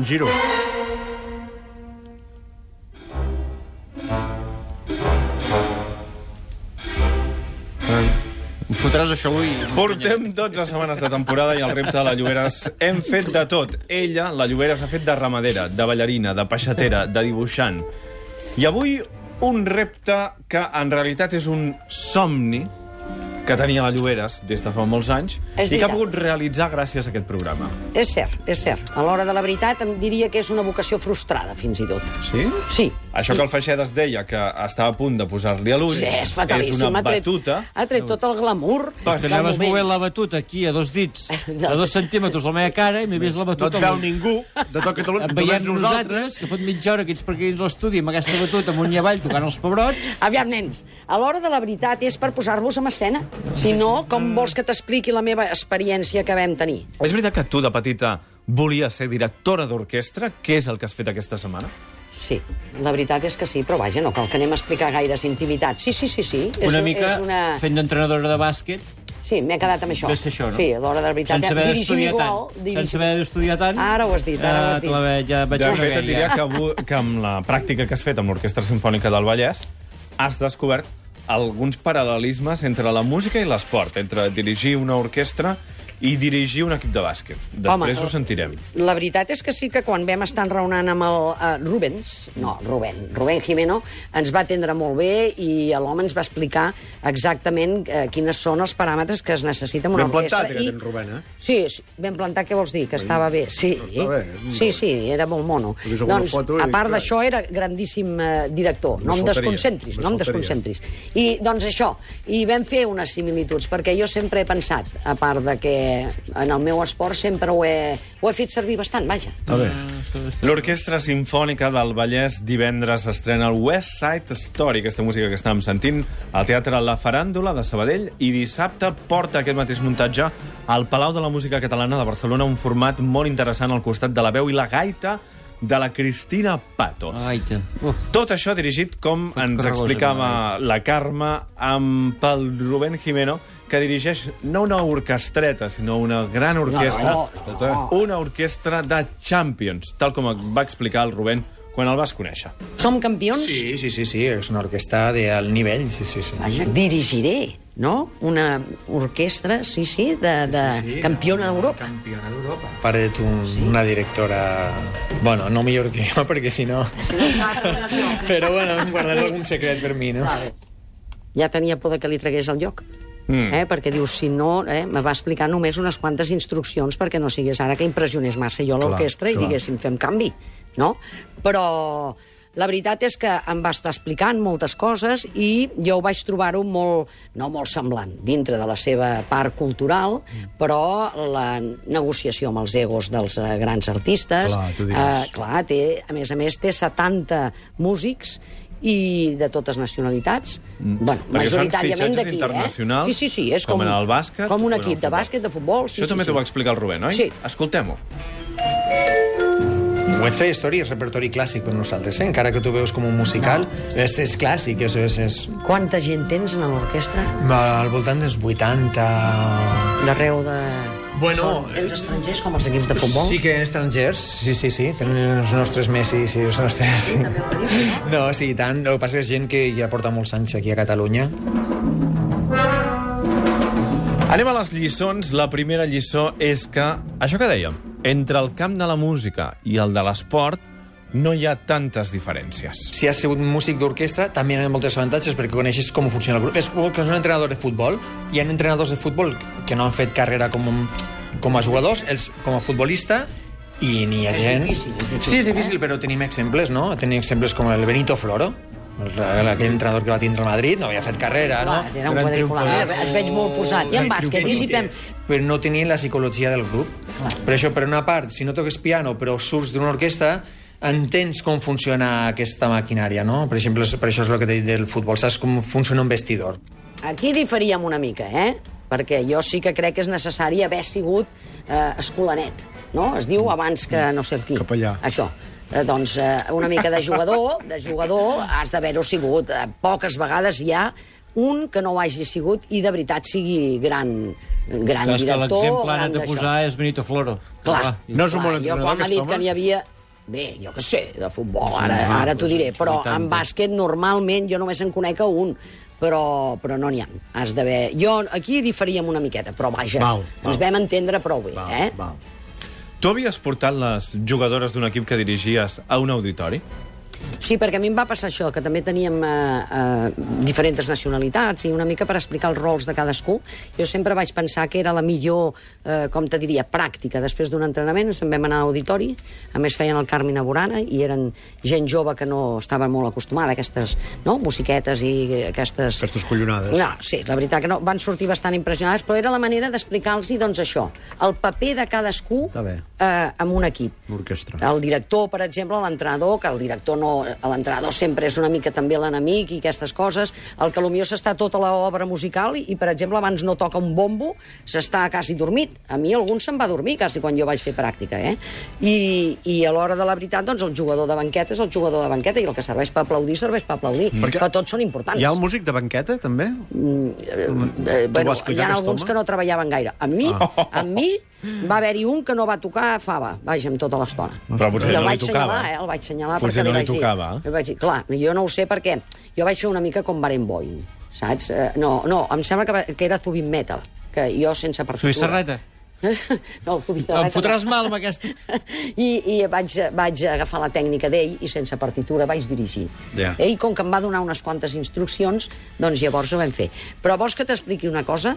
Quin giro. Em fotràs això avui? Portem 12 setmanes de temporada i el repte de la Lloberes hem fet de tot. Ella, la Lloberes, ha fet de ramadera, de ballarina, de peixatera, de dibuixant. I avui un repte que en realitat és un somni que tenia la Lloberes des de fa molts anys És i que ha pogut realitzar gràcies a aquest programa. És cert, és cert. A l'hora de la veritat em diria que és una vocació frustrada, fins i tot. Sí? Sí. Això que el Feixedes deia que estava a punt de posar-li a l'ull Sí, és fatalíssim. és una ha tret, batuta. Ha tret tot el glamour Que del anaves moment. movent la batuta aquí a dos dits, a dos centímetres de la meva cara, i m'he vist la No batuta... et veu ningú de tot Catalunya. Em veiem nosaltres. nosaltres, que fot mitja hora que ets per aquí dins l'estudi amb aquesta batuta amunt i avall tocant els pebrots. Aviam, nens, a l'hora de la veritat és per posar-vos en escena. Si no, com vols que t'expliqui la meva experiència que vam tenir? És veritat que tu, de petita, volies ser directora d'orquestra? Què és el que has fet aquesta setmana? Sí, la veritat és que sí, però vaja, no cal que anem a explicar gaires intimitats. Sí, sí, sí, sí. És, Una mica És una... fent d'entrenadora de bàsquet, Sí, m'he quedat amb això. Ser això, no? Sí, a l'hora de la veritat. sense haver d'estudiar tant. dirigim- Sense haver d'estudiar tant. Ara ho has dit, ara ho has Ja dit. ve- ja vaig De fet, et diria ja. que, avui, que amb la pràctica que has fet amb l'Orquestra Simfònica del Vallès has descobert alguns paral·lelismes entre la música i l'esport, entre dirigir una orquestra i dirigir un equip de bàsquet. Després Home, ho sentirem. La veritat és que sí que quan vam estar enraonant amb el uh, Rubens, no, Rubén, Rubén Jimeno, ens va atendre molt bé i l'home ens va explicar exactament uh, quines són els paràmetres que es necessiten en una Ben orquestra. plantat, aquest en Rubén, eh? Sí, sí, ben plantat, què vols dir? Que estava bé? Sí, Està bé, sí, sí, era molt mono. Doncs, foto i a part d'això, era grandíssim uh, director. No em faltaria, desconcentris, no em només faltaria. desconcentris. I, doncs, això, i vam fer unes similituds, perquè jo sempre he pensat, a part de que en el meu esport sempre ho he, ho he fet servir bastant, vaja. A veure, L'Orquestra Simfònica del Vallès divendres estrena el West Side Story, aquesta música que estàvem sentint al Teatre La Faràndula de Sabadell, i dissabte porta aquest mateix muntatge al Palau de la Música Catalana de Barcelona, un format molt interessant al costat de la veu i la gaita de la Cristina Pato. Ai, que... Uf. Tot això dirigit, com ens Carregosa, explicava la Carme, amb pel Rubén Jimeno, que dirigeix no una orquestreta, sinó una gran orquestra. No, no, no. Una orquestra de Champions, tal com va explicar el Rubén quan el vas conèixer. Som campions? Sí, sí, sí, sí, és una orquestra de alt nivell, sí, sí, sí. Vaja, dirigiré, no? Una orquestra, sí, sí, de, de Sí, sí, campiona d'Europa. Campiona d'Europa. Pare tu, una directora... Bueno, no millor que jo, perquè si no... Però bueno, em guardaré algun secret per mi, no? Vale. Ja tenia por de que li tragués el lloc. Mm. Eh? Perquè diu, si no, eh, me va explicar només unes quantes instruccions perquè no sigués ara que impressionés massa jo l'orquestra i diguéssim, fem canvi, no? Però la veritat és que em va estar explicant moltes coses i jo ho vaig trobar-ho molt, no molt semblant, dintre de la seva part cultural, però la negociació amb els egos dels eh, grans artistes... Clar, eh, clar, té, a més a més, té 70 músics i de totes nacionalitats. Mm. Bueno, Perquè majoritàriament d'aquí, eh? Sí, sí, sí, és com com, en el bàsquet, com un equip de bàsquet, de futbol. Sí, Això sí, també sí. t'ho va explicar el Rubén, oi? Sí. Escoltem-ho. West Side Story és repertori clàssic per nosaltres, eh? encara que tu veus com un musical, és, és clàssic, és, és, és Quanta gent tens en l'orquestra? al voltant dels 80... D'arreu de... Bueno, Són, tens estrangers com els equips de futbol? Sí que estrangers, sí, sí, sí, tenen els nostres Messi, sí, els nostres... No, sí, i tant, el que passa és gent que ja porta molts anys aquí a Catalunya. Anem a les lliçons. La primera lliçó és que, això que dèiem, entre el camp de la música i el de l'esport no hi ha tantes diferències. Si has sigut músic d'orquestra, també hi ha moltes avantatges perquè coneixes com funciona el grup. És com que és un entrenador de futbol. Hi ha entrenadors de futbol que no han fet carrera com, com a jugadors, ells com a futbolista, i n'hi ha És gent... difícil, és difícil, sí, és difícil, però tenim exemples, no? Tenim exemples com el Benito Floro, el- aquell entrenador que va tindre el Madrid, no havia fet carrera, no? Clar, era un quadricular. et veig molt posat. I en bàsquet, i si fem... Però no tenien la psicologia del grup. Per això, per una part, si no toques piano però surts d'una orquestra, entens com funciona aquesta maquinària, no? Per exemple, per això és el que t'he dit del futbol, saps com funciona un vestidor. Aquí diferíem una mica, eh? Perquè jo sí que crec que és necessari haver sigut eh, escolanet, no? Es diu abans que no sé qui. Capellà. Això. Eh, doncs eh, una mica de jugador, de jugador has d'haver-ho sigut. Eh, poques vegades hi ha un que no ho hagi sigut i de veritat sigui gran, gran Clar, és que director... l'exemple gran anat a d'això. posar és Benito Floro. Clar, No és un bon clar, entrenador, Jo quan m'ha dit home? que n'hi havia... Bé, jo que sé, de futbol, ara, Ah, ara t'ho diré, però en bàsquet normalment jo només en conec un, però, però no n'hi ha. Has d'haver... Jo aquí diferíem una miqueta, però vaja, Val, val. ens vam entendre prou bé, Val, eh? val. Tu havies portat les jugadores d'un equip que dirigies a un auditori? Sí, perquè a mi em va passar això, que també teníem eh, eh, diferents nacionalitats i una mica per explicar els rols de cadascú. Jo sempre vaig pensar que era la millor, eh, com te diria, pràctica. Després d'un entrenament ens en vam anar a l'auditori, a més feien el Carmina Burana i eren gent jove que no estava molt acostumada a aquestes no? musiquetes i aquestes... Aquestes collonades. No, sí, la veritat que no, van sortir bastant impressionats, però era la manera d'explicar-los, doncs, això, el paper de cadascú eh, en un equip. L'orquestra. El director, per exemple, l'entrenador, que el director no... L'entrenador sempre és una mica també l'enemic i aquestes coses. El que potser s'està tota l'obra musical i, per exemple, abans no toca un bombo, s'està quasi dormit. A mi algun se'n va dormir quasi quan jo vaig fer pràctica, eh? I, i a l'hora de la veritat, doncs, el jugador de banqueta és el jugador de banqueta i el que serveix per aplaudir, serveix per aplaudir. Perquè- Però tots són importants. Hi ha el músic de banqueta, també? Eh, bueno, vas explicar hi ha alguns home? que no treballaven gaire. A mi, Ah. a mi va haver-hi un que no va tocar fava, vaja, amb tota l'estona. Però potser I el no li vaig tocava. senyalar, eh? El vaig senyalar Potser perquè no li li vaig tocava. dir... li Vaig dir, clar, jo no ho sé perquè jo vaig fer una mica com Barenboim, saps? Eh, no, no, em sembla que, va- que era Zubin Metal, que jo sense partitura... Suïssarreta. no, el Zubizarreta. Em fotràs mal amb aquesta... I, i vaig, vaig agafar la tècnica d'ell i sense partitura vaig dirigir. Ja. Ell, com que em va donar unes quantes instruccions, doncs llavors ho vam fer. Però vols que t'expliqui una cosa?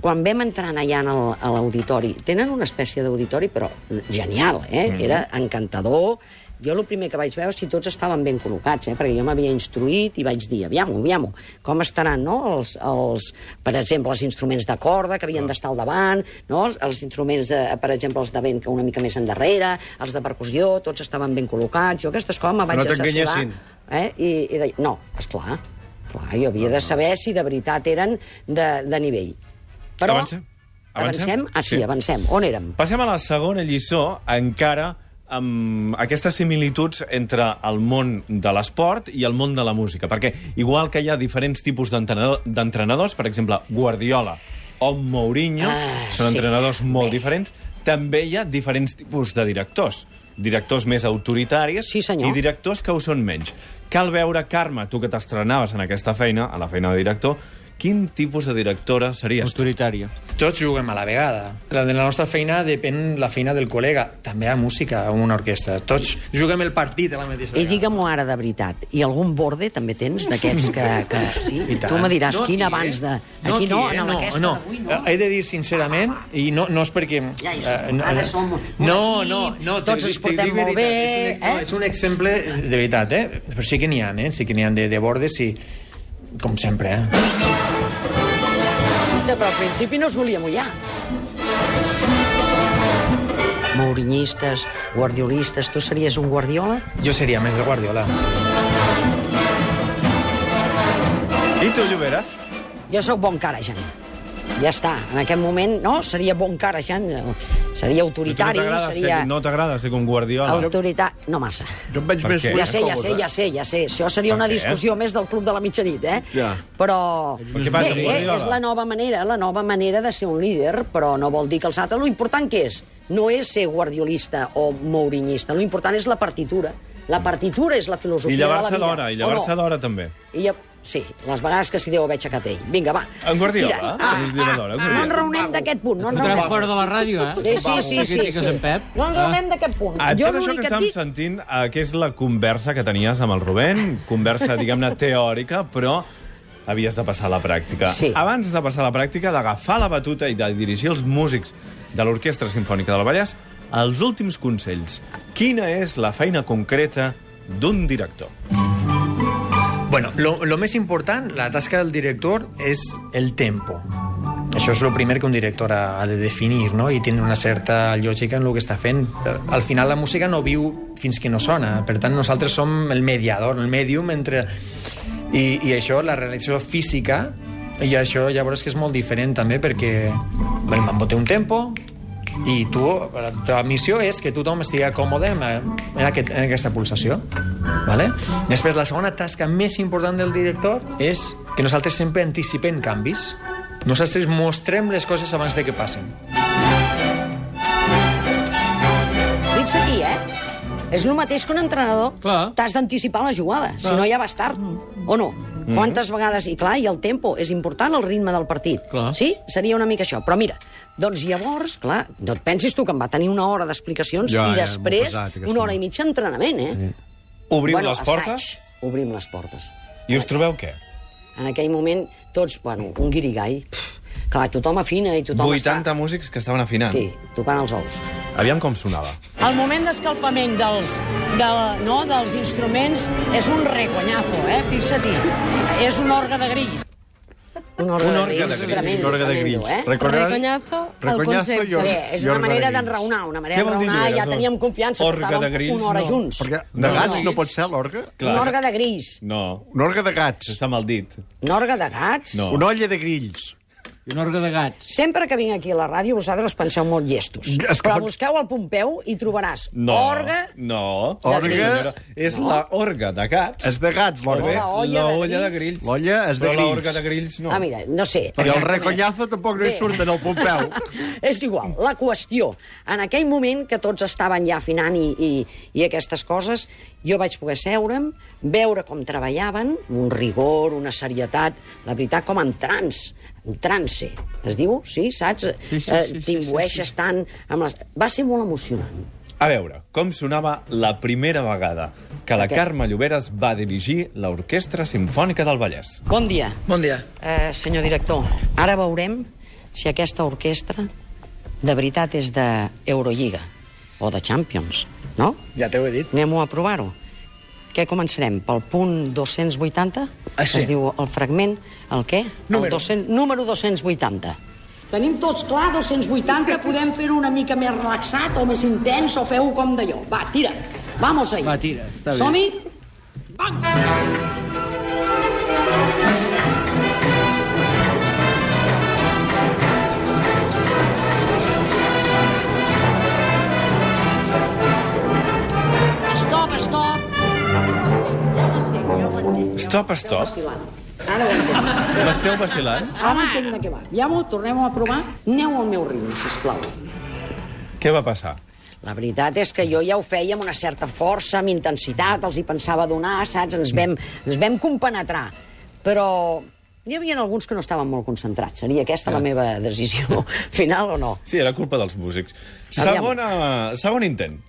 Quan vam entrar allà en el- a l'auditori, tenen una espècie d'auditori, però genial, eh? Era encantador. Jo el primer que vaig veure si tots estaven ben col·locats, eh? perquè jo m'havia instruït i vaig dir, aviam aviam com estaran, no?, els, els, per exemple, els instruments de corda que havien d'estar al davant, no?, els, els instruments, de, per exemple, els de vent que una mica més endarrere, els de percussió, tots estaven ben col·locats. Jo aquestes coses me vaig no assessorar. t'enganyessin. Eh? I, i deia, no, esclar, clar, jo havia de saber si de veritat eren de, de nivell. Però... Avancem? Avancem? Avancem? Ah, sí, Sí. avancem. On érem? Passem a la segona lliçó, encara amb aquestes similituds entre el món de l'esport i el món de la música. Perquè, igual que hi ha diferents tipus d'entrenador- d'entrenadors, per exemple, Guardiola o Mourinho, Ah, són sí. entrenadors molt Bé. diferents, també hi ha diferents tipus de directors. Directors més autoritaris Sí, senyor. i directors que ho són menys. Cal veure, Carme, tu que t'estrenaves en aquesta feina, a la feina de director, quin tipus de directora series tu? Autoritària. Tots juguem a la vegada. La de la nostra feina depèn la feina del col·lega. També hi ha música en una orquestra. Tots juguem el partit a la mateixa I vegada. digue-m'ho ara de veritat. I algun borde també tens d'aquests que, que... Sí? I. Tu me diràs No quin aquí, abans de... eh? Aquí no, aquí, eh? en aquesta no. d'avui no. He de dir sincerament, i no, no és perquè... Ja hi som. eh, no, Ara som no, no, no, tots ens portem molt veritat. bé, És un, no, eh? és un exemple de veritat, eh? Però sí que n'hi ha, eh? Sí que n'hi ha de, de bordes i... Com sempre, eh? Sí, però al principi no es volia mullar. Mourinyistes, guardiolistes, tu series un guardiola? Jo seria més de Guardiola. I tu, Lloberes? Jo sóc bon cara, Jan. Ja està. En aquest moment, no? Seria bon cara, Jan. Seria autoritari, no t'agrada seria... ser, no t'agrada ser com Guardiola? Autoritari... No massa. Jo em veig més... què? Ja sé, ja sé, ja sé, ja sé. Això seria Per una què? discussió més del Club de la Mitjanit, eh? Ja. Però... Què passa Bé, eh, és la nova manera, la nova manera de ser un líder, però no vol dir que els altres... Lo important que és? No és ser guardiolista o mourinyista. Lo important és la partitura. La partitura és la filosofia I de la llevar-se vida. d'hora, i llevar-se no? d'hora també. I ja... Sí, les vegades que s'hi deu haver aixecat ell. Vinga, va. En Guardiola? Ah, ah, Guardiola. no ens reunem d'aquest punt. No ens reunem. fora de la ràdio, eh? Sí, sí, sí, sí, sí. en Pep. No ens Ah. reunem d'aquest punt. Ah, jo tot això que et estàvem dic... sentint, eh, que és la conversa que tenies amb el Rubén, conversa, diguem-ne, teòrica, però havies de passar a la pràctica. Sí. Abans de passar a la pràctica, d'agafar la batuta i de dirigir els músics de l'Orquestra Simfònica del Vallès, els últims consells. Quina és la feina concreta d'un director? Bueno, lo, lo més important, la tasca del director, és el tempo. Això és el primer que un director ha, ha de definir, no? I tindre una certa lògica en el que està fent. Eh, Al final la música no viu fins que no sona. Per tant, nosaltres som el mediador, el mèdium entre... I, i això, la realització física, i això llavors que és molt diferent també perquè el mambo té un tempo i tu, la teva missió és que tothom estigui còmode en, en, aquest, en aquesta pulsació. Vale? Després, la segona tasca més important del director és que nosaltres sempre anticipem canvis. Nosaltres mostrem les coses abans de que passen. Fixa aquí, eh? És el mateix que un entrenador. Clar. T'has d'anticipar la jugada, si no ja vas tard. O no? Quantes vegades... I clar, i el tempo, és important el ritme del partit. Clar. Sí? Seria una mica això. Però mira, doncs llavors, clar, no et pensis tu que em va tenir una hora d'explicacions Ja, i ja, després pesat, una hora i mitja d'entrenament, eh? Obriu Bueno, les portes assaig. Obrim les portes. i us trobeu què? En aquell moment, tots, bueno, un guirigall. Pff, clar, tothom afina i tothom 80 està... músics que estaven afinant. Sí, tocant els ous. Aviam com sonava. El moment d'escalfament dels, de, no, dels instruments és un reconyazo, eh? Fixa-t'hi. És un orgue de grills. Un orgue, Un de orgue de grills, tremendo, un orgue de grills. Eh? Recorda- Recoñazo al Recoñazo concepte. Bé, és una manera d'enraonar, una manera d'enraonar, ja teníem confiança, Orgue de portàvem grills, una hora no. junts. Perquè No, de gats no. no pot ser l'orgue? Un orgue de grills. No, Un orgue de gats. està mal dit. Un orgue de gats. No. Una olla de grills. I un orgue de gats. Sempre que vinc aquí a la ràdio, vosaltres us penseu molt llestos. És que Però fa- busqueu al Pompeu i trobaràs No, orgue... no. Orgue-. Senyora, és la orga de gats. És de gats, Molt bé, l'orgue. la olla la de grills. L'olla és de Però la grills. orga de grills no. Ah, mira, no sé. I el reconyazo tampoc no hi surt en el Pompeu. És igual. La qüestió, en aquell moment que tots estaven ja afinant i, i, i aquestes coses, jo vaig poder seure'm, veure com treballaven, un rigor, una serietat, la veritat, com en en trance, es diu? Sí, saps? Sí, sí, Eh, sí, sí, T'imbueixes sí, tant amb les... Va ser molt emocionant. A veure, com sonava la primera vegada que la Aquest. Carme Lloberes va dirigir l'Orquestra Simfònica del Vallès. Bon dia. Bon dia. Eh, senyor director, ara veurem si aquesta orquestra de veritat és d'Eurolliga o de Champions, no? Ja t'ho he dit. Anem-ho a provar-ho. Què començarem? Pel punt 280? Ah, sí. Es diu el fragment, el què? Número. El 200, número 280. Tenim tots clar 280, podem fer-ho una mica més relaxat o més intens o feu com d'allò. Va, tira. Vamos ahí. Va, tira, està bé. Som-hi? Vamos. Stop, stop. Ara ho entenc. M'esteu vacilant? Ara entenc de què va. Ja ho tornem a provar. Aneu al meu ritme, sisplau. Què va passar? La veritat és que jo ja ho feia amb una certa força, amb intensitat, els hi pensava donar, saps? Ens vam, ens vam compenetrar. Però hi havia alguns que no estaven molt concentrats. Seria aquesta la meva decisió final o no? Sí, era culpa dels músics. Segona, segon intent.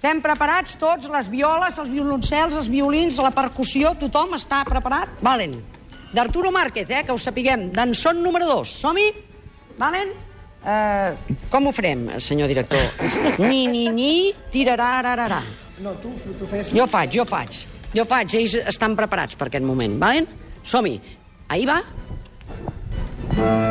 Estem preparats tots, les violes, els violoncels, els violins, la percussió, tothom està preparat? Valen. D'Arturo Márquez, eh, que ho sapiguem. D'en son número 2. Som-hi? Valen? Uh, com ho farem, senyor director? Ni, ni, ni, tirarà, No, tu, tu fes... Jo faig, jo faig. Jo faig, ells estan preparats per aquest moment, valen? Som-hi. Ahí va. Sí,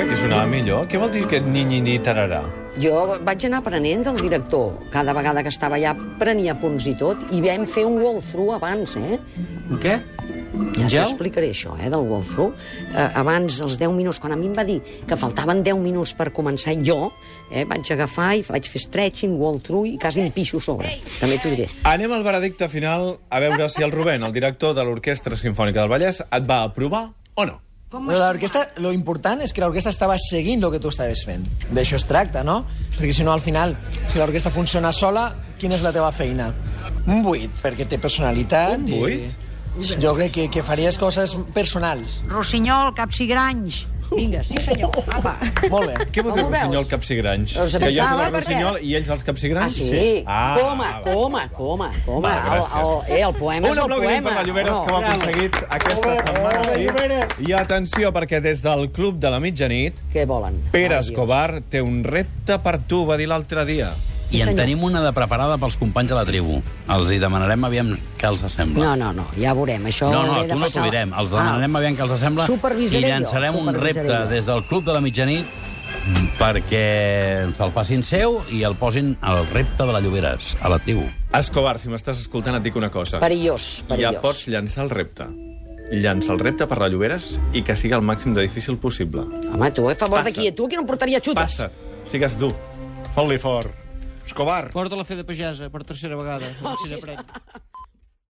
eh, que sonava millor. Què vol dir aquest ni-ni-ni tararà? Jo vaig anar aprenent del director. Cada vegada que estava allà prenia punts i tot, i vam fer un walkthrough abans, eh? Un què? Ja Gel? t'explicaré això, eh, del walkthrough. Eh, abans, els 10 minuts, quan a mi em va dir que faltaven 10 minuts per començar jo, eh, vaig agafar i vaig fer stretching, walkthrough i quasi em pixo sobre. També t'ho diré. Anem al veredicte final a veure si el Rubén, el director de l'Orquestra Simfònica del Vallès, et va aprovar o no. L'orquestra, lo important és que l'orquestra estava seguint el que tu estaves fent. D'això es tracta, no? Perquè si no, al final, si l'orquestra funciona sola, quina és la teva feina? Un buit, perquè té personalitat. Un buit? I... Jo crec que, que faries coses personals. Rossinyol, capsigranys. Vinga, sí senyor. Apa. Molt bé. Què vol dir Rossinyol veus? capsigranys? Doncs que jo soc el perquè- Rossinyol i ells els Ah, capsigranys? sí? Ah, coma, coma, coma, coma. Va, el, gràcies. el, eh, el poema Un és el aplaudiment poema. per la Lloberes, o que ho ha no? aconseguit aquesta setmana. Sí. I atenció, perquè des del Club de la Mitjanit, Què volen? Pere Ai, Dios. Escobar té un repte per tu, va dir l'altre dia. I en senyor. tenim una de preparada pels companys de la tribu. Els hi demanarem aviam què els sembla. No, no, no, ja veurem. Això no, no tu no passar- t'ho direm. Els Ah. demanarem aviam què els sembla i Supervisaré jo, llançarem un repte jo. des del Club de la Mitjanit perquè se'l facin seu i el posin al repte de la Lloberes, a la tribu. Escobar, si m'estàs escoltant, et dic una cosa. Perillós, perillós. Ja pots llançar el repte. Llança el repte per la Lloberes i que sigui el màxim de difícil possible. Home, tu, a favor qui? Tu aquí no em portaria xutes. Passa, sigues dur. Fot-li fort. Escobar. Porta la fe de pagesa per tercera vegada. No sé si n'aprèn.